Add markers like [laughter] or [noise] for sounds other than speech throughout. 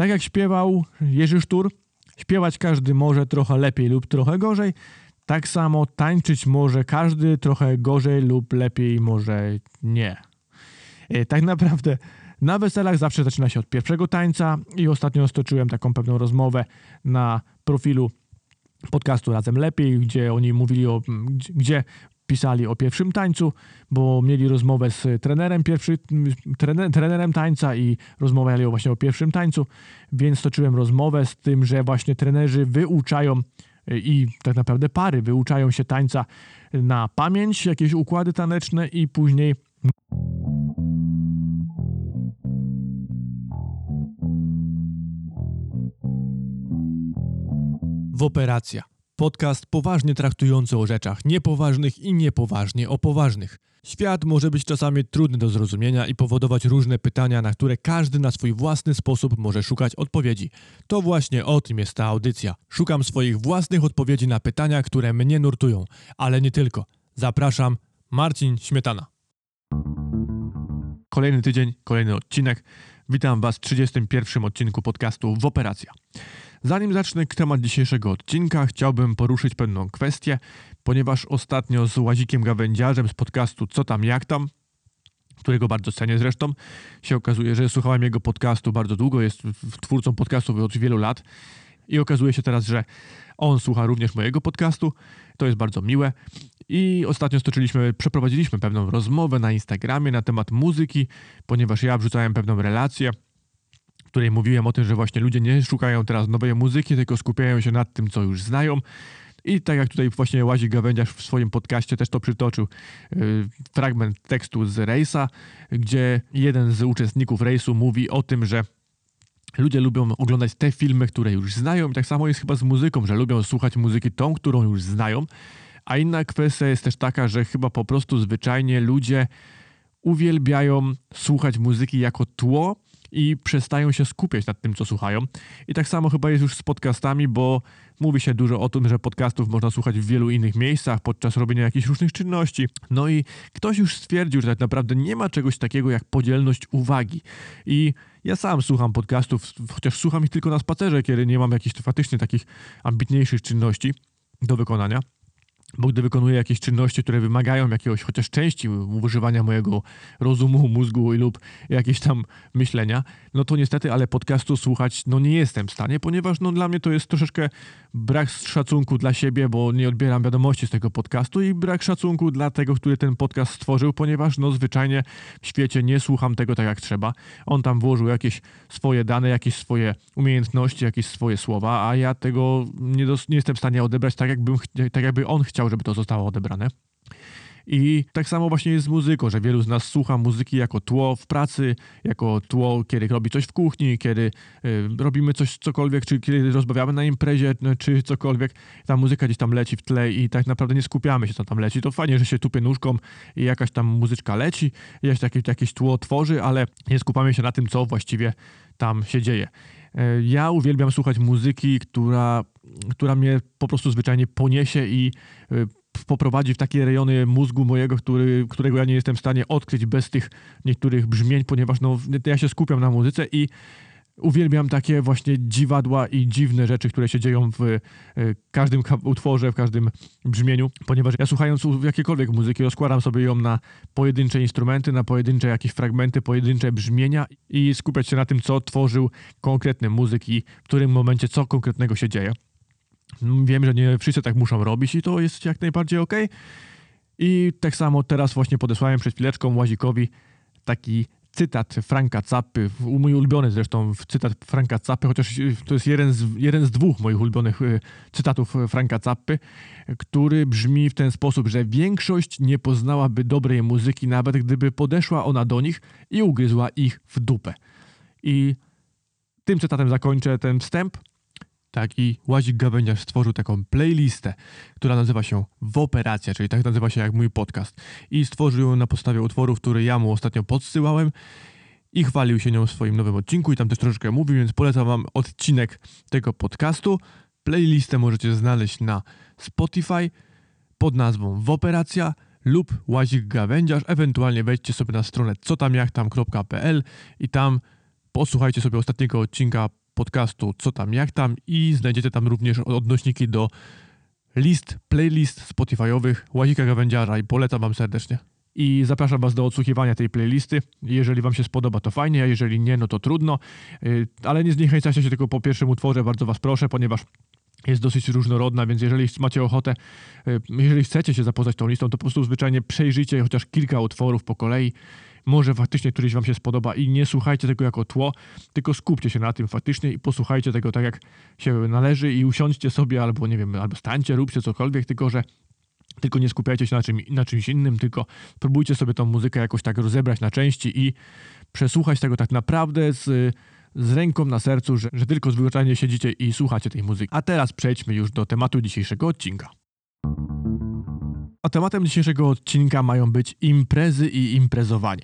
Tak jak śpiewał Jerzy Sztur, śpiewać każdy może trochę lepiej lub trochę gorzej, tak samo tańczyć może każdy trochę gorzej lub lepiej może nie. E, tak naprawdę na weselach zawsze zaczyna się od pierwszego tańca i ostatnio stoczyłem taką pewną rozmowę na profilu podcastu Razem Lepiej, gdzie oni mówili o, gdzie pisali o pierwszym tańcu, bo mieli rozmowę z trenerem, pierwszy, trener, trenerem tańca i rozmawiali właśnie o pierwszym tańcu, więc toczyłem rozmowę z tym, że właśnie trenerzy wyuczają i tak naprawdę pary wyuczają się tańca na pamięć, jakieś układy taneczne i później w operacja. Podcast poważnie traktujący o rzeczach niepoważnych i niepoważnie o poważnych. Świat może być czasami trudny do zrozumienia i powodować różne pytania, na które każdy na swój własny sposób może szukać odpowiedzi. To właśnie o tym jest ta audycja. Szukam swoich własnych odpowiedzi na pytania, które mnie nurtują, ale nie tylko. Zapraszam, Marcin Śmietana. Kolejny tydzień, kolejny odcinek. Witam Was w 31 odcinku podcastu w Operacja. Zanim zacznę temat dzisiejszego odcinka, chciałbym poruszyć pewną kwestię, ponieważ ostatnio z Łazikiem Gawędziarzem z podcastu Co tam, jak tam, którego bardzo cenię zresztą, się okazuje, że słuchałem jego podcastu bardzo długo, jest twórcą podcastu od wielu lat i okazuje się teraz, że on słucha również mojego podcastu. To jest bardzo miłe. I ostatnio stoczyliśmy, przeprowadziliśmy pewną rozmowę na Instagramie na temat muzyki, ponieważ ja wrzucałem pewną relację której mówiłem o tym, że właśnie ludzie nie szukają teraz nowej muzyki, tylko skupiają się nad tym, co już znają. I tak jak tutaj właśnie Łazi Gawędziarz w swoim podcaście też to przytoczył, yy, fragment tekstu z rejsa, gdzie jeden z uczestników rejsu mówi o tym, że ludzie lubią oglądać te filmy, które już znają i tak samo jest chyba z muzyką, że lubią słuchać muzyki tą, którą już znają. A inna kwestia jest też taka, że chyba po prostu zwyczajnie ludzie uwielbiają słuchać muzyki jako tło, i przestają się skupiać nad tym, co słuchają. I tak samo chyba jest już z podcastami, bo mówi się dużo o tym, że podcastów można słuchać w wielu innych miejscach podczas robienia jakichś różnych czynności. No i ktoś już stwierdził, że tak naprawdę nie ma czegoś takiego jak podzielność uwagi. I ja sam słucham podcastów, chociaż słucham ich tylko na spacerze, kiedy nie mam jakichś faktycznie takich ambitniejszych czynności do wykonania bo gdy wykonuję jakieś czynności, które wymagają jakiegoś chociaż części używania mojego rozumu, mózgu lub jakieś tam myślenia, no to niestety, ale podcastu słuchać no nie jestem w stanie, ponieważ no dla mnie to jest troszeczkę brak szacunku dla siebie, bo nie odbieram wiadomości z tego podcastu i brak szacunku dla tego, który ten podcast stworzył, ponieważ no zwyczajnie w świecie nie słucham tego tak jak trzeba. On tam włożył jakieś swoje dane, jakieś swoje umiejętności, jakieś swoje słowa, a ja tego nie, nie jestem w stanie odebrać tak, jakbym, tak jakby on chciał chciał, żeby to zostało odebrane. I tak samo właśnie jest z muzyką, że wielu z nas słucha muzyki jako tło w pracy, jako tło, kiedy robi coś w kuchni, kiedy y, robimy coś, cokolwiek, czy kiedy rozmawiamy na imprezie, no, czy cokolwiek. Ta muzyka gdzieś tam leci w tle i tak naprawdę nie skupiamy się, co tam leci. To fajnie, że się tupie nóżką i jakaś tam muzyczka leci, jakieś, jakieś, tło tworzy, ale nie skupiamy się na tym, co właściwie tam się dzieje. Y, ja uwielbiam słuchać muzyki, która która mnie po prostu zwyczajnie poniesie i y, poprowadzi w takie rejony mózgu mojego, który, którego ja nie jestem w stanie odkryć bez tych niektórych brzmień, ponieważ no, ja się skupiam na muzyce i uwielbiam takie właśnie dziwadła i dziwne rzeczy, które się dzieją w y, każdym utworze, w każdym brzmieniu, ponieważ ja słuchając jakiejkolwiek muzyki rozkładam sobie ją na pojedyncze instrumenty, na pojedyncze jakieś fragmenty, pojedyncze brzmienia i skupiać się na tym, co tworzył konkretny muzyk i w którym momencie co konkretnego się dzieje. Wiem, że nie wszyscy tak muszą robić i to jest jak najbardziej ok. I tak samo teraz właśnie podesłałem przed chwileczką Łazikowi taki cytat Franka Zappy, mój ulubiony zresztą cytat Franka Zappy, chociaż to jest jeden z, jeden z dwóch moich ulubionych y, cytatów Franka Zappy, który brzmi w ten sposób, że większość nie poznałaby dobrej muzyki, nawet gdyby podeszła ona do nich i ugryzła ich w dupę. I tym cytatem zakończę ten wstęp taki Łazik Gawędziarz stworzył taką playlistę, która nazywa się Woperacja, czyli tak nazywa się jak mój podcast. I stworzył ją na podstawie utworów, które ja mu ostatnio podsyłałem i chwalił się nią w swoim nowym odcinku i tam też troszeczkę mówił, więc polecam wam odcinek tego podcastu. Playlistę możecie znaleźć na Spotify pod nazwą Woperacja lub Łazik Gawędziarz. Ewentualnie wejdźcie sobie na stronę cotamjachtam.pl i tam posłuchajcie sobie ostatniego odcinka podcastu Co tam, jak tam i znajdziecie tam również odnośniki do list, playlist Spotify'owych Łazika Gawędziarza i polecam Wam serdecznie. I zapraszam Was do odsłuchiwania tej playlisty. Jeżeli Wam się spodoba, to fajnie, a jeżeli nie, no to trudno. Y, ale nie zniechęcajcie się tylko po pierwszym utworze, bardzo Was proszę, ponieważ jest dosyć różnorodna, więc jeżeli macie ochotę, y, jeżeli chcecie się zapoznać tą listą, to po prostu zwyczajnie przejrzyjcie chociaż kilka utworów po kolei. Może faktycznie któryś wam się spodoba i nie słuchajcie tego jako tło, tylko skupcie się na tym faktycznie i posłuchajcie tego tak jak się należy i usiądźcie sobie albo nie wiem, albo stańcie, róbcie cokolwiek, tylko że tylko nie skupiajcie się na, czym, na czymś innym, tylko próbujcie sobie tą muzykę jakoś tak rozebrać na części i przesłuchać tego tak naprawdę z z ręką na sercu, że, że tylko zwyczajnie siedzicie i słuchacie tej muzyki. A teraz przejdźmy już do tematu dzisiejszego odcinka. A tematem dzisiejszego odcinka mają być imprezy i imprezowanie.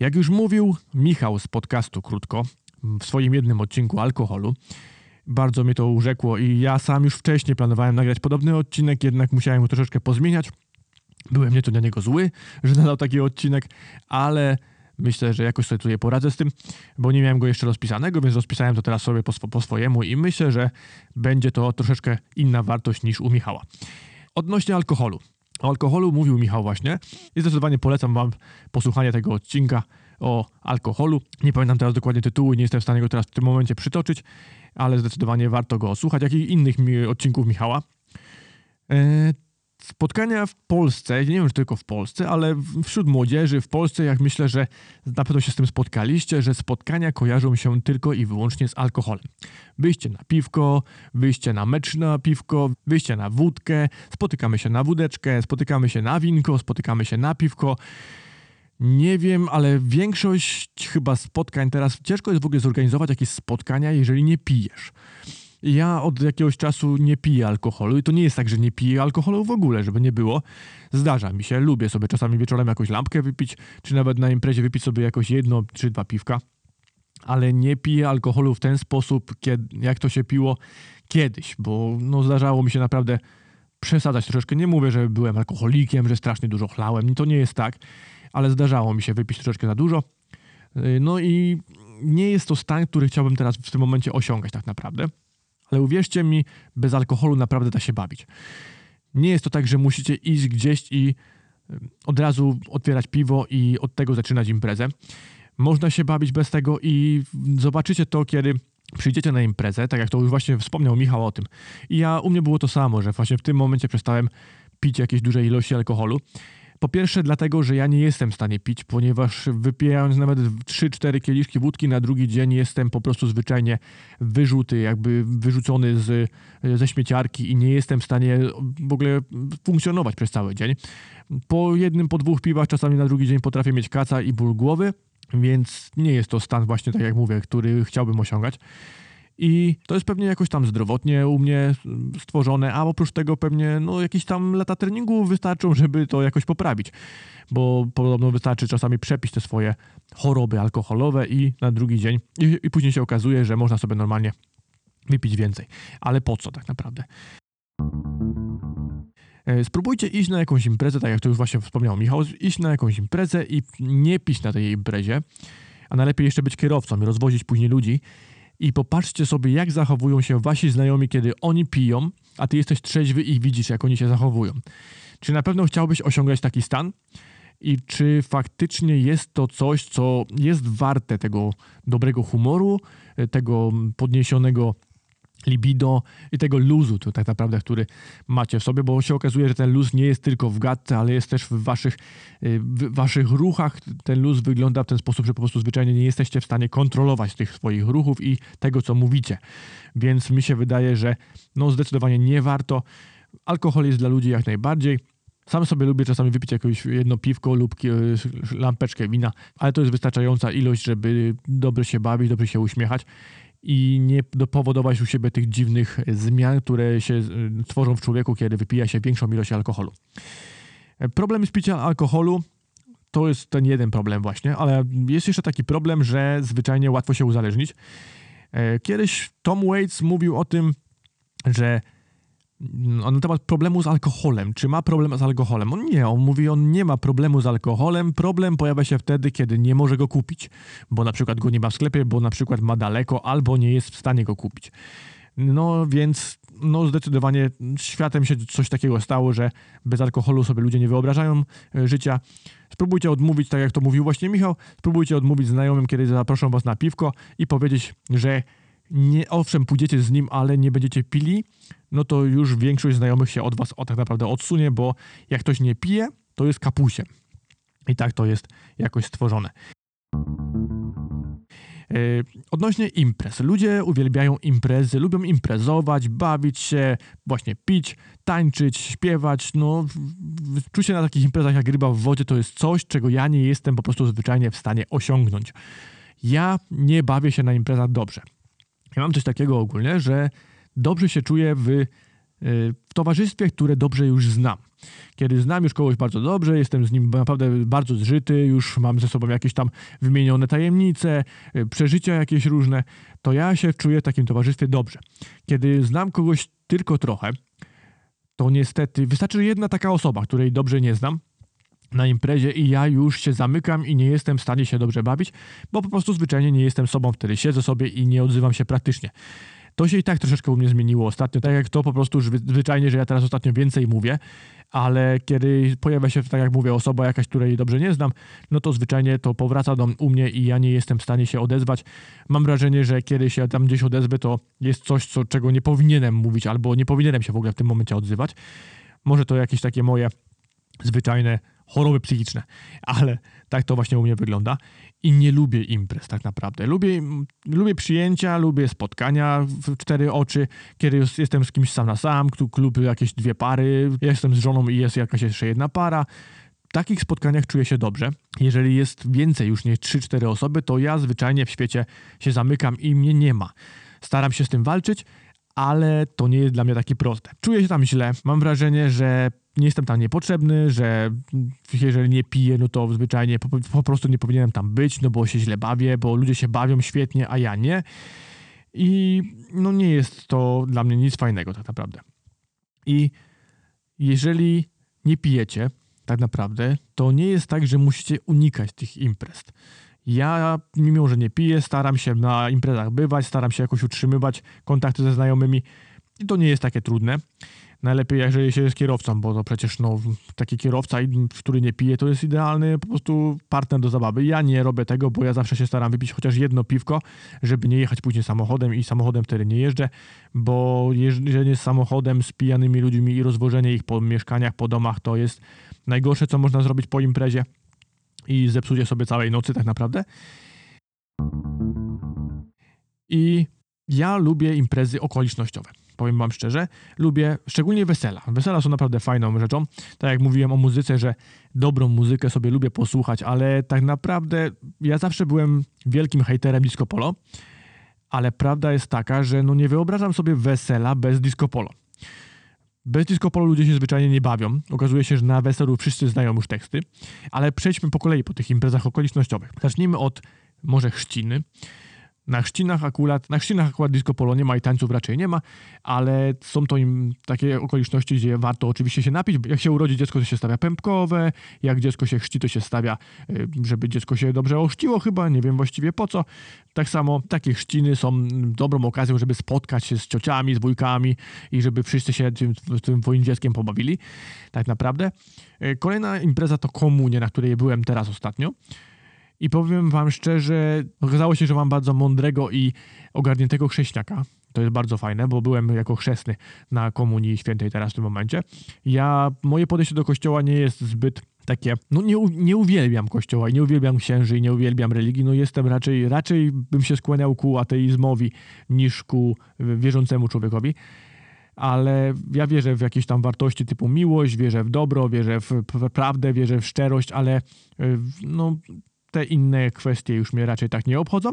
Jak już mówił Michał z podcastu Krótko w swoim jednym odcinku alkoholu, bardzo mnie to urzekło i ja sam już wcześniej planowałem nagrać podobny odcinek, jednak musiałem go troszeczkę pozmieniać. Byłem nieco na niego zły, że nadał taki odcinek, ale Myślę, że jakoś sobie tutaj poradzę z tym, bo nie miałem go jeszcze rozpisanego, więc rozpisałem to teraz sobie po, po swojemu i myślę, że będzie to troszeczkę inna wartość niż u Michała. Odnośnie alkoholu. O alkoholu mówił Michał właśnie i zdecydowanie polecam wam posłuchanie tego odcinka o alkoholu. Nie pamiętam teraz dokładnie tytułu, nie jestem w stanie go teraz w tym momencie przytoczyć, ale zdecydowanie warto go słuchać, jak i innych odcinków Michała. Spotkania w Polsce, nie wiem, czy tylko w Polsce, ale wśród młodzieży w Polsce, jak myślę, że na pewno się z tym spotkaliście, że spotkania kojarzą się tylko i wyłącznie z alkoholem. Wyjście na piwko, wyjście na mecz na piwko, wyjście na wódkę, spotykamy się na wódeczkę, spotykamy się na winko, spotykamy się na piwko. Nie wiem, ale większość chyba spotkań teraz ciężko jest w ogóle zorganizować jakieś spotkania, jeżeli nie pijesz. Ja od jakiegoś czasu nie piję alkoholu i to nie jest tak, że nie piję alkoholu w ogóle, żeby nie było. Zdarza mi się, lubię sobie czasami wieczorem jakąś lampkę wypić, czy nawet na imprezie wypić sobie jakoś jedno czy dwa piwka, ale nie piję alkoholu w ten sposób, kiedy, jak to się piło kiedyś, bo no, zdarzało mi się naprawdę przesadzać troszeczkę. Nie mówię, że byłem alkoholikiem, że strasznie dużo chlałem, to nie jest tak, ale zdarzało mi się wypić troszeczkę za dużo. No i nie jest to stan, który chciałbym teraz w tym momencie osiągać tak naprawdę. Ale uwierzcie mi, bez alkoholu naprawdę da się bawić. Nie jest to tak, że musicie iść gdzieś i od razu otwierać piwo i od tego zaczynać imprezę. Można się bawić bez tego i zobaczycie to, kiedy przyjdziecie na imprezę, tak jak to już właśnie wspomniał Michał o tym. I ja, u mnie było to samo, że właśnie w tym momencie przestałem pić jakieś duże ilości alkoholu po pierwsze dlatego, że ja nie jestem w stanie pić, ponieważ wypijając nawet 3-4 kieliszki wódki na drugi dzień jestem po prostu zwyczajnie wyrzuty, jakby wyrzucony z, ze śmieciarki i nie jestem w stanie w ogóle funkcjonować przez cały dzień. Po jednym, po dwóch piwach czasami na drugi dzień potrafię mieć kaca i ból głowy, więc nie jest to stan właśnie, tak jak mówię, który chciałbym osiągać. I to jest pewnie jakoś tam zdrowotnie u mnie stworzone, a oprócz tego pewnie no, jakieś tam lata treningu wystarczą, żeby to jakoś poprawić. Bo podobno wystarczy czasami przepić te swoje choroby alkoholowe i na drugi dzień, i, i później się okazuje, że można sobie normalnie wypić więcej. Ale po co tak naprawdę? E, spróbujcie iść na jakąś imprezę, tak jak to już właśnie wspomniał Michał, iść na jakąś imprezę i nie pić na tej imprezie, a najlepiej jeszcze być kierowcą i rozwozić później ludzi i popatrzcie sobie, jak zachowują się wasi znajomi, kiedy oni piją, a ty jesteś trzeźwy i widzisz, jak oni się zachowują. Czy na pewno chciałbyś osiągać taki stan? I czy faktycznie jest to coś, co jest warte tego dobrego humoru, tego podniesionego libido i tego luzu to tak naprawdę, który macie w sobie, bo się okazuje, że ten luz nie jest tylko w gadce, ale jest też w waszych, y, w waszych ruchach. Ten luz wygląda w ten sposób, że po prostu zwyczajnie nie jesteście w stanie kontrolować tych swoich ruchów i tego, co mówicie. Więc mi się wydaje, że no zdecydowanie nie warto. Alkohol jest dla ludzi jak najbardziej. Sam sobie lubię czasami wypić jakieś jedno piwko lub lampeczkę wina, ale to jest wystarczająca ilość, żeby dobrze się bawić, dobrze się uśmiechać i nie dopowodować u siebie tych dziwnych zmian, które się e, tworzą w człowieku, kiedy wypija się większą ilość alkoholu. Problem z picia alkoholu to jest ten jeden problem właśnie, ale jest jeszcze taki problem, że zwyczajnie łatwo się uzależnić. E, kiedyś Tom Waits mówił o tym, że na temat problemu z alkoholem. Czy ma problem z alkoholem? On nie, on mówi, on nie ma problemu z alkoholem. Problem pojawia się wtedy, kiedy nie może go kupić, bo na przykład go nie ma w sklepie, bo na przykład ma daleko, albo nie jest w stanie go kupić. No więc no zdecydowanie światem się coś takiego stało, że bez alkoholu sobie ludzie nie wyobrażają e, życia. Spróbujcie odmówić, tak jak to mówił właśnie Michał, spróbujcie odmówić znajomym, kiedy zaproszą was na piwko i powiedzieć, że nie, owszem, pójdziecie z nim, ale nie będziecie pili, no to już większość znajomych się od was o, tak naprawdę odsunie, bo jak ktoś nie pije, to jest kapusiem. I tak to jest jakoś stworzone. E, odnośnie imprez. Ludzie uwielbiają imprezy, lubią imprezować, bawić się, właśnie pić, tańczyć, śpiewać. No, czucie na takich imprezach jak ryba w wodzie to jest coś, czego ja nie jestem po prostu zwyczajnie w stanie osiągnąć. Ja nie bawię się na imprezach dobrze. Ja mam coś takiego ogólnie, że dobrze się czuję w, y, w towarzystwie, które dobrze już znam. Kiedy znam już kogoś bardzo dobrze, jestem z nim naprawdę bardzo zżyty, już mam ze sobą jakieś tam wymienione tajemnice, y, przeżycia jakieś różne, to ja się czuję w takim towarzystwie dobrze. Kiedy znam kogoś tylko trochę, to niestety wystarczy jedna taka osoba, której dobrze nie znam, na imprezie i ja już się zamykam i nie jestem w stanie się dobrze bawić, bo po prostu zwyczajnie nie jestem sobą, wtedy siedzę sobie i nie odzywam się praktycznie. To się i tak troszeczkę u mnie zmieniło ostatnio, tak jak to po prostu zwyczajnie, że ja teraz ostatnio więcej mówię, ale kiedy pojawia się, tak jak mówię, osoba jakaś, której dobrze nie znam, no to zwyczajnie to powraca do u mnie i ja nie jestem w stanie się odezwać. Mam wrażenie, że kiedy się tam gdzieś odezwę, to jest coś, co, czego nie powinienem mówić, albo nie powinienem się w ogóle w tym momencie odzywać. Może to jakieś takie moje zwyczajne choroby psychiczne, ale tak to właśnie u mnie wygląda i nie lubię imprez tak naprawdę. Lubię, lubię przyjęcia, lubię spotkania w cztery oczy, kiedy jestem z kimś sam na sam, klub jakieś dwie pary, jestem z żoną i jest jakaś jeszcze jedna para. W takich spotkaniach czuję się dobrze. Jeżeli jest więcej już niż 3-4 osoby, to ja zwyczajnie w świecie się zamykam i mnie nie ma. Staram się z tym walczyć, ale to nie jest dla mnie takie proste. Czuję się tam źle. Mam wrażenie, że nie jestem tam niepotrzebny, że jeżeli nie piję, no to zwyczajnie po, po, prostu nie powinienem tam być, no bo się źle bawię, bo ludzie się bawią świetnie, a ja nie. I no nie jest to dla mnie nic fajnego tak naprawdę. I jeżeli nie pijecie, tak naprawdę, to nie jest tak, że musicie unikać tych imprez. Ja, mimo że nie piję, staram się na imprezach bywać, staram się jakoś utrzymywać kontakty ze znajomymi i to nie jest takie trudne. Najlepiej, jeżeli się jest kierowcą, bo to przecież no, taki kierowca, który nie pije, to jest idealny po prostu partner do zabawy. Ja nie robię tego, bo ja zawsze się staram wypić chociaż jedno piwko, żeby nie jechać później samochodem i samochodem wtedy nie jeżdżę, bo jeżdżenie samochodem z pijanymi ludźmi i rozwożenie ich po mieszkaniach, po domach to jest najgorsze, co można zrobić po imprezie i zepsucie sobie całej nocy tak naprawdę. I ja lubię imprezy okolicznościowe powiem wam szczerze. Lubię szczególnie wesela. Wesela są naprawdę fajną rzeczą. Tak jak mówiłem o muzyce, że dobrą muzykę sobie lubię posłuchać, ale tak naprawdę ja zawsze byłem wielkim hejterem disco polo, ale prawda jest taka, że no nie wyobrażam sobie wesela bez disco polo. Bez disco polo ludzie się zwyczajnie nie bawią. Okazuje się, że na weselu wszyscy znają już teksty, ale przejdźmy po kolei po tych imprezach okolicznościowych. Zacznijmy od może chrzciny. Na chrzcinach akurat, na chrzcinach akurat disco polo nie ma i tańców raczej nie ma, ale są to im takie okoliczności, gdzie warto oczywiście się napić. Jak się urodzi dziecko, to się stawia pępkowe, jak dziecko się chrzci, to się stawia, y, żeby dziecko się dobrze ochrzciło chyba, nie wiem właściwie po co. Tak samo takie chrzciny są dobrą okazją, żeby spotkać się z ciociami, z wujkami i żeby wszyscy się tym, tym twoim dzieckiem pobawili. Tak naprawdę. Y, kolejna impreza to komunie, na której byłem teraz ostatnio. I powiem wam szczerze, okazało się, że mam bardzo mądrego i ogarniętego chrześniaka. To jest bardzo fajne, bo byłem jako chrzestny na Komunii Świętej teraz w tym momencie. Ja, moje podejście do kościoła nie jest zbyt takie, no nie, nie uwielbiam kościoła i nie uwielbiam księży i nie uwielbiam religii, no jestem raczej, raczej bym się skłaniał ku ateizmowi niż ku wierzącemu człowiekowi ale ja wierzę w jakieś tam wartości typu miłość, wierzę w dobro, wierzę w prawdę, wierzę w szczerość, ale no, te inne kwestie już mnie raczej tak nie obchodzą.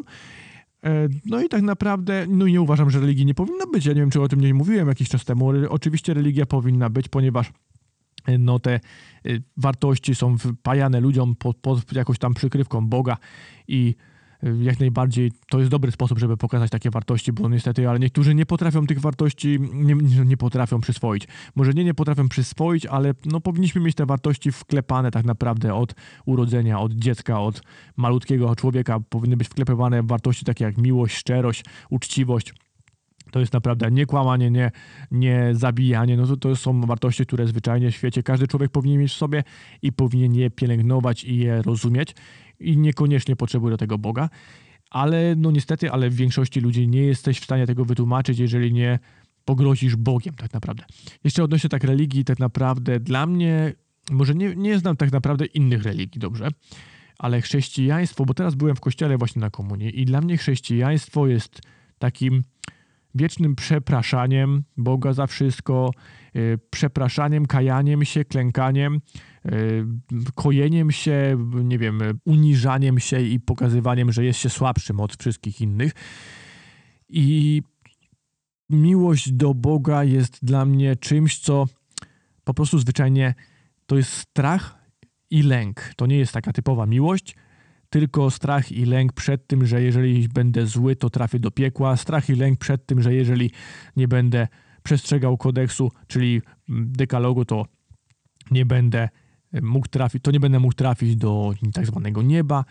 E, no i tak naprawdę, no nie uważam, że religii nie powinno być. Ja nie wiem, czy o tym nie mówiłem jakiś czas temu. Oczywiście religia powinna być, ponieważ e, no te e, wartości są wpajane ludziom pod, pod jakąś tam przykrywką Boga i jak najbardziej to jest dobry sposób, żeby pokazać takie wartości, bo niestety, ale niektórzy nie potrafią tych wartości, nie, nie potrafią przyswoić. Może nie, nie potrafią przyswoić, ale no, powinniśmy mieć te wartości wklepane tak naprawdę od urodzenia, od dziecka, od malutkiego człowieka. Powinny być wklepywane wartości takie jak miłość, szczerość, uczciwość. To jest naprawdę nie kłamanie, nie, nie zabijanie. No to, to są wartości, które zwyczajnie w świecie każdy człowiek powinien mieć w sobie i powinien je pielęgnować i je rozumieć i niekoniecznie potrzebuje do tego Boga. Ale no niestety, ale w większości ludzi nie jesteś w stanie tego wytłumaczyć, jeżeli nie pogrozisz Bogiem tak naprawdę. Jeszcze odnośnie tak religii, tak naprawdę dla mnie, może nie, nie znam tak naprawdę innych religii, dobrze, ale chrześcijaństwo, bo teraz byłem w kościele właśnie na komunii i dla mnie chrześcijaństwo jest takim wiecznym przepraszaniem Boga za wszystko, y, przepraszaniem, kajaniem się, klękaniem, y, kojeniem się, nie wiem, uniżaniem się i pokazywaniem, że jest się słabszym od wszystkich innych. I miłość do Boga jest dla mnie czymś, co po prostu zwyczajnie to jest strach i lęk. To nie jest taka typowa miłość, tylko strach i lęk przed tym, że jeżeli będę zły, to trafię do piekła, strach i lęk przed tym, że jeżeli nie będę przestrzegał kodeksu, czyli dekalogu, to nie będę mógł trafić, to nie będę mógł trafić do tak zwanego nieba.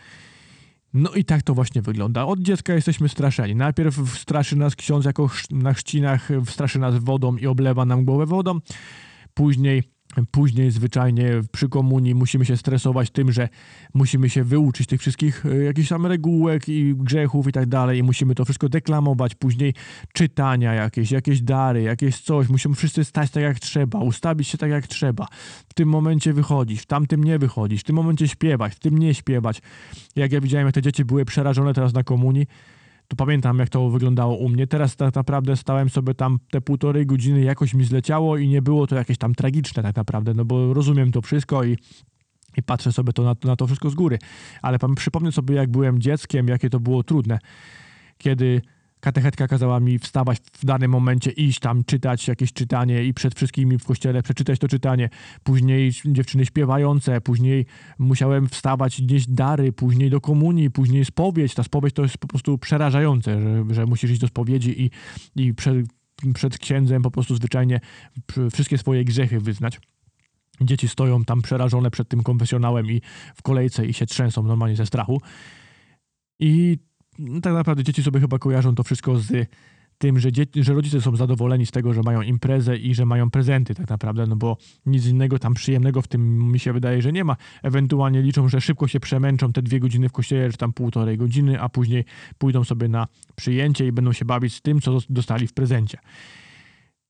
No i tak to właśnie wygląda. Od dziecka jesteśmy straszeni. Najpierw straszy nas ksiądz jako na chrzcinach, straszy nas wodą i oblewa nam głowę wodą. Później Później zwyczajnie przy komunii musimy się stresować tym, że musimy się wyuczyć tych wszystkich e, jakichś tam regułek i grzechów i tak dalej i musimy to wszystko deklamować. Później czytania jakieś, jakieś dary, jakieś coś. Musimy wszyscy stać tak jak trzeba, ustawić się tak jak trzeba. W tym momencie wychodzić, w tamtym nie wychodzić, w tym momencie śpiewać, w tym nie śpiewać. Jak ja widziałem, jak te dzieci były przerażone teraz na komunii, to pamiętam, jak to wyglądało u mnie. Teraz tak naprawdę stałem sobie tam te półtorej godziny, jakoś mi zleciało i nie było to jakieś tam tragiczne tak naprawdę, no bo rozumiem to wszystko i i patrzę sobie to na, na to wszystko z góry. Ale przypomnę sobie, jak byłem dzieckiem, jakie to było trudne. Kiedy katechetka kazała mi wstawać w danym momencie, iść tam, czytać jakieś czytanie i przed wszystkimi w kościele przeczytać to czytanie. Później dziewczyny śpiewające, później musiałem wstawać, nieść dary, później do komunii, później spowiedź. Ta spowiedź to jest po prostu przerażające, że, że musisz iść do spowiedzi i, i przed, przed księdzem po prostu zwyczajnie wszystkie swoje grzechy wyznać. Dzieci stoją tam przerażone przed tym konfesjonałem i w kolejce i się trzęsą normalnie ze strachu. I tak naprawdę dzieci sobie chyba kojarzą to wszystko z tym, że, dzieci, że rodzice są zadowoleni z tego, że mają imprezę i że mają prezenty tak naprawdę, no bo nic innego tam przyjemnego w tym mi się wydaje, że nie ma. Ewentualnie liczą, że szybko się przemęczą te dwie godziny w kościele, czy tam półtorej godziny, a później pójdą sobie na przyjęcie i będą się bawić z tym, co dostali w prezencie.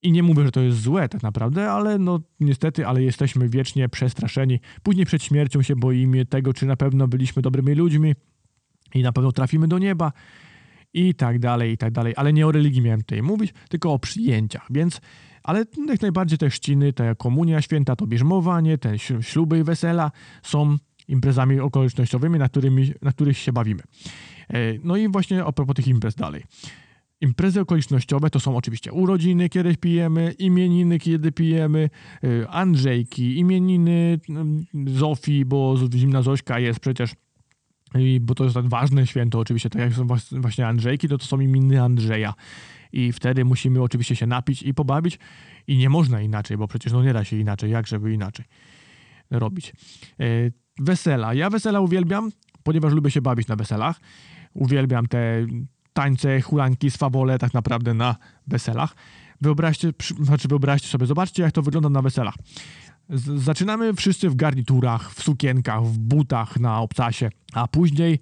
I nie mówię, że to jest złe tak naprawdę, ale no niestety, ale jesteśmy wiecznie przestraszeni. Później przed śmiercią się boimy tego, czy na pewno byliśmy dobrymi ludźmi, i na pewno trafimy do nieba i tak dalej, i tak dalej. Ale nie o religii miałem tutaj mówić, tylko o przyjęciach, więc ale jak najbardziej te chrzciny, te komunia święta, to bierzmowanie, te śluby i wesela są imprezami okolicznościowymi, na, którymi, na których się bawimy. E, no i właśnie a propos tych imprez dalej. Imprezy okolicznościowe to są oczywiście urodziny, kiedy pijemy, imieniny, kiedy pijemy, e, Andrzejki, imieniny mm, Zofii, bo zimna Zośka jest przecież i, bo to jest tak ważne święto, oczywiście, tak jak są właśnie Andrzejki, to to są imieniny Andrzeja. I wtedy musimy oczywiście się napić i pobawić i nie można inaczej, bo przecież no nie da się inaczej, jak żeby inaczej robić. E, wesela. Ja wesela uwielbiam, ponieważ lubię się bawić na weselach. Uwielbiam te tańce, hulanki, swawole tak naprawdę na weselach. Wyobraźcie, znaczy wyobraźcie sobie, zobaczcie jak to wygląda na weselach. Zaczynamy wszyscy w garniturach, w sukienkach, w butach na obcasie, a później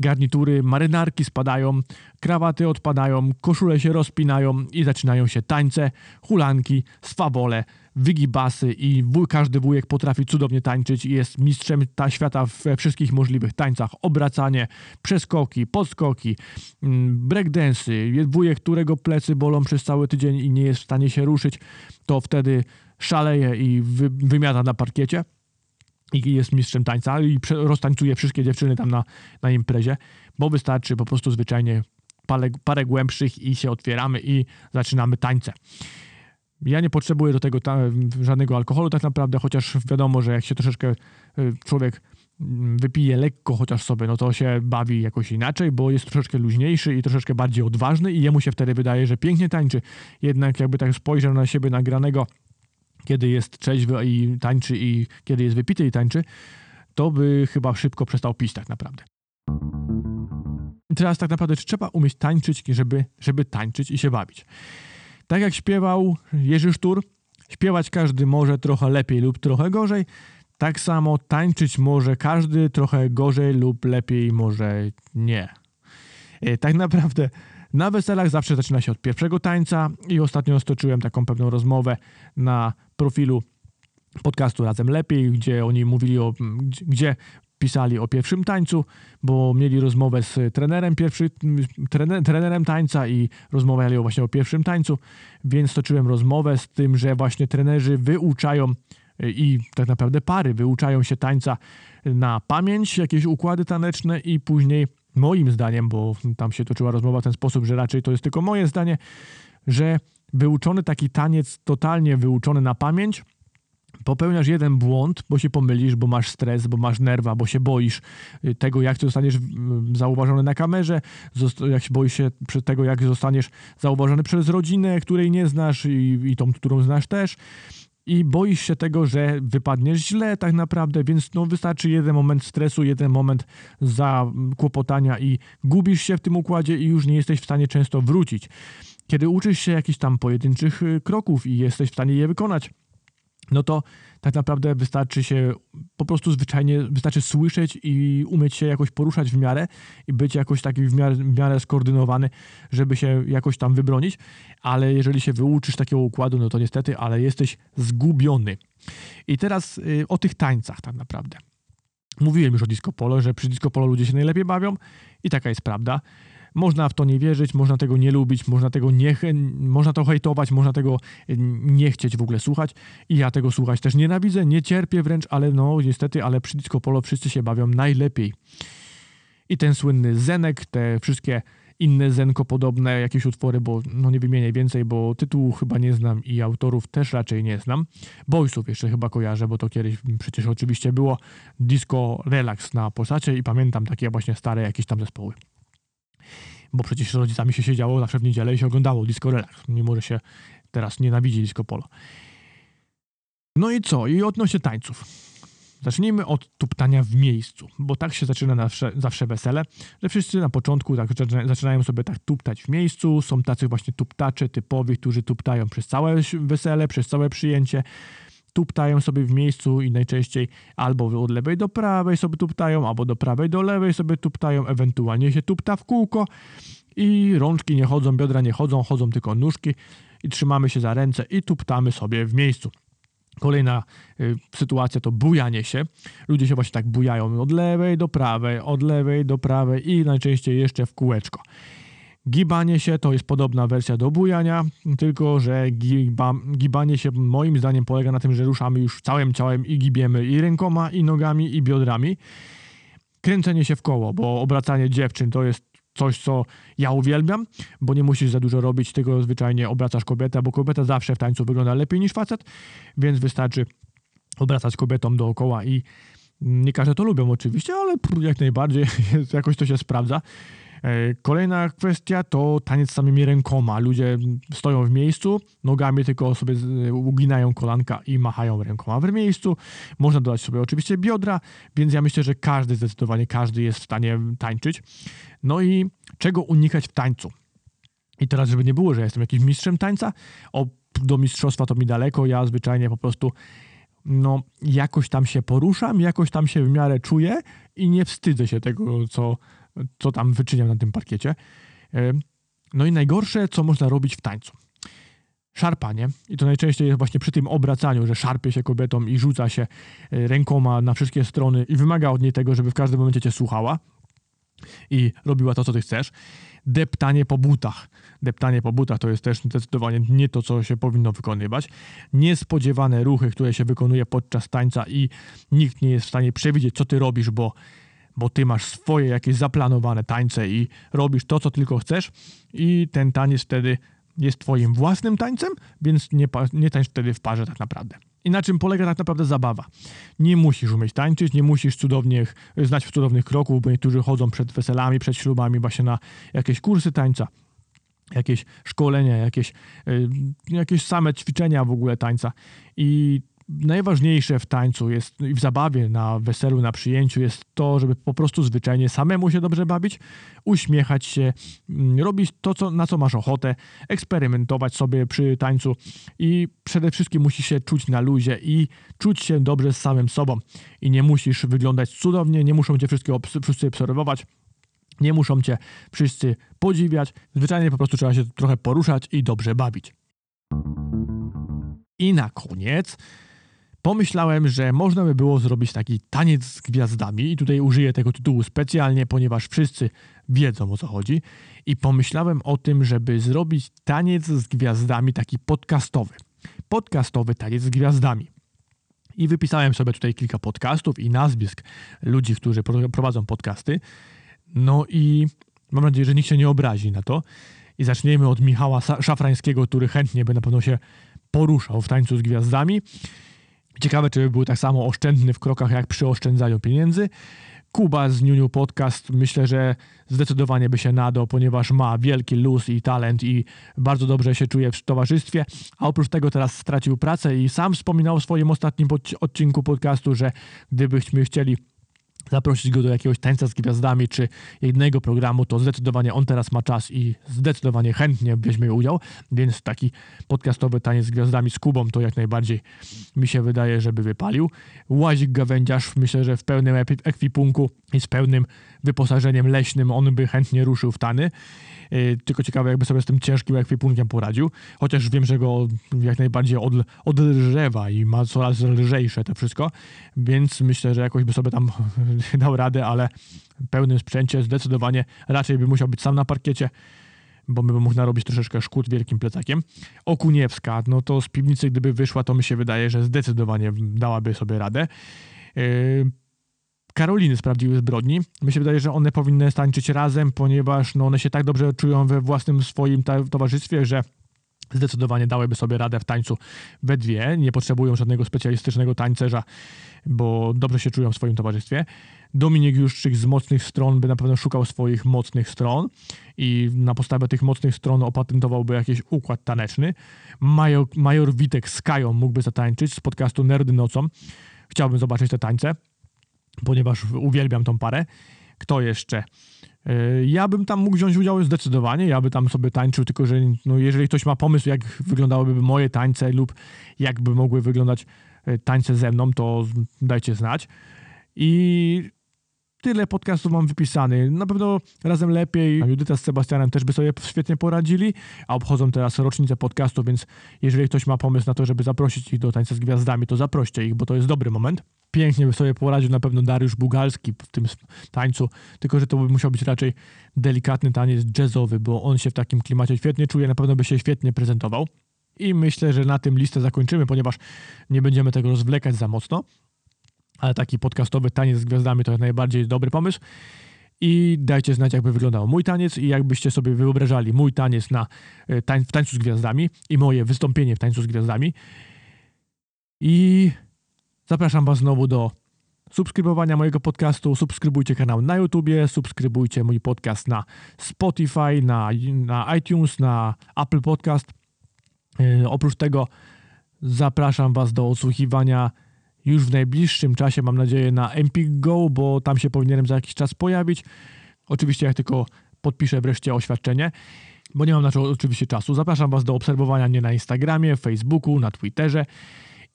garnitury, marynarki spadają, krawaty odpadają, koszule się rozpinają i zaczynają się tańce, hulanki, swawole, wygibasy i wuj, każdy wujek potrafi cudownie tańczyć i jest mistrzem ta świata we wszystkich możliwych tańcach. Obracanie, przeskoki, podskoki, mm, breakdensy. Wujek, którego plecy bolą przez cały tydzień i nie jest w stanie się ruszyć, to wtedy szaleje i wy, wymiata na parkiecie i jest mistrzem tańca i roztańcuje wszystkie dziewczyny tam na, na imprezie, bo wystarczy po prostu zwyczajnie parę, parę głębszych i się otwieramy i zaczynamy tańce. Ja nie potrzebuję do tego żadnego alkoholu tak naprawdę, chociaż wiadomo, że jak się troszeczkę y, człowiek mm, wypije lekko chociaż sobie, no to się bawi jakoś inaczej, bo jest troszeczkę luźniejszy i troszeczkę bardziej odważny i jemu się wtedy wydaje, że pięknie tańczy. Jednak jakby tak spojrzał na siebie nagranego, kiedy jest trzeźwy i tańczy i kiedy jest wypity i tańczy, to by chyba szybko przestał pić tak naprawdę. I teraz tak naprawdę trzeba umieć tańczyć, żeby, żeby tańczyć i się bawić. Tak jak śpiewał Jerzy Sztur, śpiewać każdy może trochę lepiej lub trochę gorzej, tak samo tańczyć może każdy trochę gorzej lub lepiej może nie. E, tak naprawdę na weselach zawsze zaczyna się od pierwszego tańca i ostatnio stoczyłem taką pewną rozmowę na profilu podcastu Razem Lepiej, gdzie oni mówili o, gdzie pisali o pierwszym tańcu, bo mieli rozmowę z trenerem, pierwszy, trener, trenerem tańca i rozmawiali właśnie o pierwszym tańcu, więc toczyłem rozmowę z tym, że właśnie trenerzy wyuczają i tak naprawdę pary wyuczają się tańca na pamięć, jakieś układy taneczne i później moim zdaniem, bo tam się toczyła rozmowa w ten sposób, że raczej to jest tylko moje zdanie, że wyuczony taki taniec, totalnie wyuczony na pamięć, popełniasz jeden błąd, bo się pomylisz, bo masz stres, bo masz nerwa, bo się boisz y, tego, jak zostaniesz zauważony na kamerze, jak się boisz się tego, jak zostaniesz zauważony przez rodzinę, której nie znasz i, i tą, którą znasz też. I boisz się tego, że wypadniesz źle tak naprawdę, więc no wystarczy jeden moment stresu, jeden moment zakłopotania i gubisz się w tym układzie i już nie jesteś w stanie często wrócić. Kiedy uczysz się jakichś tam pojedynczych y, kroków i jesteś w stanie je wykonać, no to tak naprawdę wystarczy się po prostu zwyczajnie, wystarczy słyszeć i umieć się jakoś poruszać w miarę i być jakoś taki w miarę, w miarę skoordynowany, żeby się jakoś tam wybronić, ale jeżeli się wyuczysz takiego układu, no to niestety, ale jesteś zgubiony. I teraz y, o tych tańcach tak naprawdę. Mówiłem już o disco polo, że przy disco polo ludzie się najlepiej bawią i taka jest prawda. Można w to nie wierzyć, można tego nie lubić, można tego nie, można to hejtować, można tego e, nie chcieć w ogóle słuchać i ja tego słuchać też nienawidzę, nie cierpię wręcz, ale no niestety, ale przy disco polo wszyscy się bawią najlepiej. I ten słynny Zenek, te wszystkie inne Zenko podobne jakieś utwory, bo no nie wymienię więcej, bo tytułu chyba nie znam i autorów też raczej nie znam. Boysów jeszcze chyba kojarzę, bo to kiedyś przecież oczywiście było disco relax na posacie i pamiętam takie właśnie stare jakieś tam zespoły bo przecież z rodzicami się siedziało zawsze w niedzielę i się oglądało Disco Relax, mimo że się teraz nienawidzi Disco Polo. No i co? I odnośnie tańców. Zacznijmy od tuptania w miejscu, bo tak się zaczyna zawsze, zawsze wesele, że wszyscy na początku tak zaczynają sobie tak tuptać w miejscu. Są tacy właśnie tuptacze typowi, którzy tuptają przez całe wesele, przez całe przyjęcie tuptają sobie w miejscu i najczęściej albo od lewej do prawej sobie tuptają, albo do prawej do lewej sobie tuptają, ewentualnie się tupta w kółko i rączki nie chodzą, biodra nie chodzą, chodzą tylko nóżki i trzymamy się za ręce i tuptamy sobie w miejscu. Kolejna y, sytuacja to bujanie się. Ludzie się właśnie tak bujają od lewej do prawej, od lewej do prawej i najczęściej jeszcze w kółeczko. Gibanie się to jest podobna wersja do bujania, tylko że giba, gibanie się moim zdaniem polega na tym, że ruszamy już całym ciałem i gibiemy i rękoma, i nogami, i biodrami. Kręcenie się w koło, bo obracanie dziewczyn to jest coś, co ja uwielbiam, bo nie musisz za dużo robić, tego zwyczajnie obracasz kobietę, bo kobieta zawsze w tańcu wygląda lepiej niż facet, więc wystarczy obracać kobietą dookoła i nie każdy to lubią oczywiście, ale jak najbardziej [laughs] jakoś to się sprawdza. E, kolejna kwestia to taniec samymi rękoma. Ludzie stoją w miejscu, nogami tylko sobie uginają kolanka i machają rękoma w miejscu. Można dodać sobie oczywiście biodra, więc ja myślę, że każdy, zdecydowanie każdy jest w stanie tańczyć. No i czego unikać w tańcu? I teraz, żeby nie było, że jestem jakimś mistrzem tańca, o, do mistrzostwa to mi daleko, ja zwyczajnie po prostu no, jakoś tam się poruszam, jakoś tam się w miarę czuję i nie wstydzę się tego, co, co tam wyczyniam na tym parkiecie. No i najgorsze, co można robić w tańcu. Szarpanie, i to najczęściej jest właśnie przy tym obracaniu, że szarpie się kobietą i rzuca się e, rękoma na wszystkie strony i wymaga od niej tego, żeby w każdym momencie cię słuchała i robiła to, co ty chcesz. Deptanie po butach. Deptanie po butach to jest też zdecydowanie nie to, co się powinno wykonywać. Niespodziewane ruchy, które się wykonuje podczas tańca i nikt nie jest w stanie przewidzieć, co ty robisz, bo bo ty masz swoje jakieś zaplanowane tańce i robisz to, co tylko chcesz i ten taniec wtedy jest twoim własnym tańcem, więc nie, nie tańcz wtedy w parze tak naprawdę. I na czym polega tak naprawdę zabawa? Nie musisz umieć tańczyć, nie musisz cudownych, znać cudownych kroków, bo niektórzy chodzą przed weselami, przed ślubami właśnie na jakieś kursy tańca jakieś szkolenia, jakieś, y, jakieś same ćwiczenia w ogóle tańca. I najważniejsze w tańcu jest i w zabawie, na weselu, na przyjęciu jest to, żeby po prostu zwyczajnie samemu się dobrze bawić, uśmiechać się, mm, robić to, co, na co masz ochotę, eksperymentować sobie przy tańcu i przede wszystkim musisz się czuć na luzie i czuć się dobrze z samym sobą. I nie musisz wyglądać cudownie, nie muszą cię wszystkie wszyscy obserwować, nie muszą cię wszyscy podziwiać. Zwyczajnie po prostu trzeba się trochę poruszać i dobrze bawić. I na koniec pomyślałem, że można by było zrobić taki taniec z gwiazdami i tutaj użyję tego tytułu specjalnie, ponieważ wszyscy wiedzą o co chodzi i pomyślałem o tym, żeby zrobić taniec z gwiazdami taki podcastowy. Podcastowy taniec z gwiazdami. I wypisałem sobie tutaj kilka podcastów i nazwisk ludzi, którzy prowadzą podcasty. No i mam nadzieję, że nikt się nie obrazi na to. I zaczniemy od Michała Szafrańskiego, który chętnie by na pewno się poruszał w tańcu z gwiazdami. Ciekawe, czy by był tak samo oszczędny w krokach jak przy oszczędzaniu pieniędzy. Kuba z Niuniu Podcast myślę, że zdecydowanie by się nadał, ponieważ ma wielki luz i talent i bardzo dobrze się czuje w towarzystwie, a oprócz tego teraz stracił pracę i sam wspominał w swoim ostatnim odcinku podcastu, że gdybyśmy chcieli zaprosić go do jakiegoś tańca z gwiazdami czy jednego programu, to zdecydowanie on teraz ma czas i zdecydowanie chętnie weźmie udział, więc taki podcastowy taniec z gwiazdami z Kubą to jak najbardziej mi się wydaje, żeby wypalił. Łazik Gawędziarz myślę, że w pełnym ekwipunku i z pełnym wyposażeniem leśnym on by chętnie ruszył w tany. Yy, tylko ciekawe, jakby sobie z tym ciężkim ekwipunkiem poradził. Chociaż wiem, że go jak najbardziej od, odrżewa i ma coraz lżejsze to wszystko, więc myślę, że jakoś by sobie tam [laughs] dał radę, ale pełnym sprzęcie zdecydowanie raczej by musiał być sam na parkiecie, bo by mógł narobić troszeczkę szkód wielkim plecakiem. Okuniewska, no to z piwnicy gdyby wyszła, to mi się wydaje, że zdecydowanie dałaby sobie radę. Yy, Karoliny z prawdziwych zbrodni. Mi się wydaje, że one powinny tańczyć razem, ponieważ no, one się tak dobrze czują we własnym swoim towarzystwie, że zdecydowanie dałyby sobie radę w tańcu we dwie. Nie potrzebują żadnego specjalistycznego tańcerza, bo dobrze się czują w swoim towarzystwie. Dominik Juszczyk z mocnych stron by na pewno szukał swoich mocnych stron i na podstawie tych mocnych stron opatentowałby jakiś układ taneczny. Major, Major Witek z Kają mógłby zatańczyć z podcastu Nerdy Nocą. Chciałbym zobaczyć te tańce ponieważ uwielbiam tą parę. Kto jeszcze? E, ja bym tam mógł wziąć udział zdecydowanie, ja bym tam sobie tańczył, tylko że no, jeżeli ktoś ma pomysł, jak wyglądałyby moje tańce lub jakby mogły wyglądać e, tańce ze mną, to dajcie znać. I tyle podcastów mam wypisany. Na pewno razem lepiej. Judyta z Sebastianem też by sobie świetnie poradzili, a obchodzą teraz rocznicę podcastu, więc jeżeli ktoś ma pomysł na to, żeby zaprosić ich do tańca z gwiazdami, to zaproście ich, bo to jest dobry moment pięknie by sobie poradził na pewno Dariusz Bugalski w tym tańcu, tylko że to by musiał być raczej delikatny taniec jazzowy, bo on się w takim klimacie świetnie czuje, na pewno by się świetnie prezentował. I myślę, że na tym listę zakończymy, ponieważ nie będziemy tego rozwlekać za mocno, ale taki podcastowy taniec z gwiazdami to jest najbardziej dobry pomysł. I dajcie znać, jakby wyglądał mój taniec i jakbyście sobie wyobrażali mój taniec na, e, tań, w tańcu z gwiazdami i moje wystąpienie w tańcu z gwiazdami. I Zapraszam Was znowu do subskrybowania mojego podcastu. Subskrybujcie kanał na YouTubie, subskrybujcie mój podcast na Spotify, na, na iTunes, na Apple Podcast. Yy, oprócz tego zapraszam Was do odsłuchiwania już w najbliższym czasie, mam nadzieję, na Empik Go, bo tam się powinienem za jakiś czas pojawić. Oczywiście jak tylko podpiszę wreszcie oświadczenie, bo nie mam na to oczywiście czasu. Zapraszam Was do obserwowania mnie na Instagramie, Facebooku, na Twitterze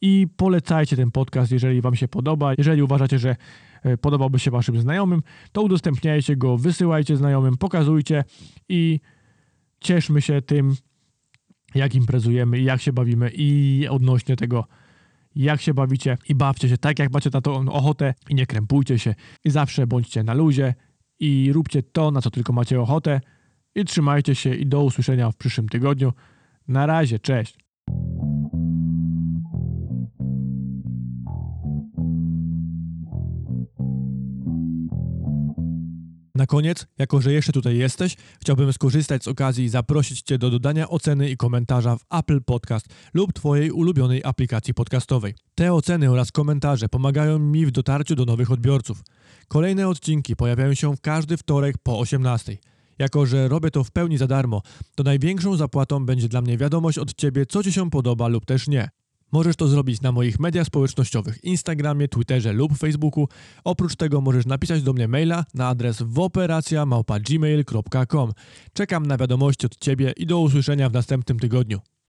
i polecajcie ten podcast, jeżeli Wam się podoba. Jeżeli uważacie, że e, podobałby się Waszym znajomym, to udostępniajcie go, wysyłajcie znajomym, pokazujcie i cieszmy się tym, jak imprezujemy jak się bawimy i odnośnie tego, jak się bawicie i bawcie się tak, jak macie na to ochotę i nie krępujcie się i zawsze bądźcie na luzie i róbcie to, na co tylko macie ochotę i trzymajcie się i do usłyszenia w przyszłym tygodniu. Na razie, cześć! Na koniec, jako że jeszcze tutaj jesteś, chciałbym skorzystać z okazji i zaprosić Cię do dodania oceny i komentarza w Apple Podcast lub Twojej ulubionej aplikacji podcastowej. Te oceny oraz komentarze pomagają mi w dotarciu do nowych odbiorców. Kolejne odcinki pojawiają się w każdy wtorek po 18. Jako, że robię to w pełni za darmo, to największą zapłatą będzie dla mnie wiadomość od Ciebie, co Ci się podoba lub też nie. Możesz to zrobić na moich mediach społecznościowych, Instagramie, Twitterze lub Facebooku. Oprócz tego możesz napisać do mnie maila na adres woperacja.gmail.com. Czekam na wiadomości od Ciebie i do usłyszenia w następnym tygodniu.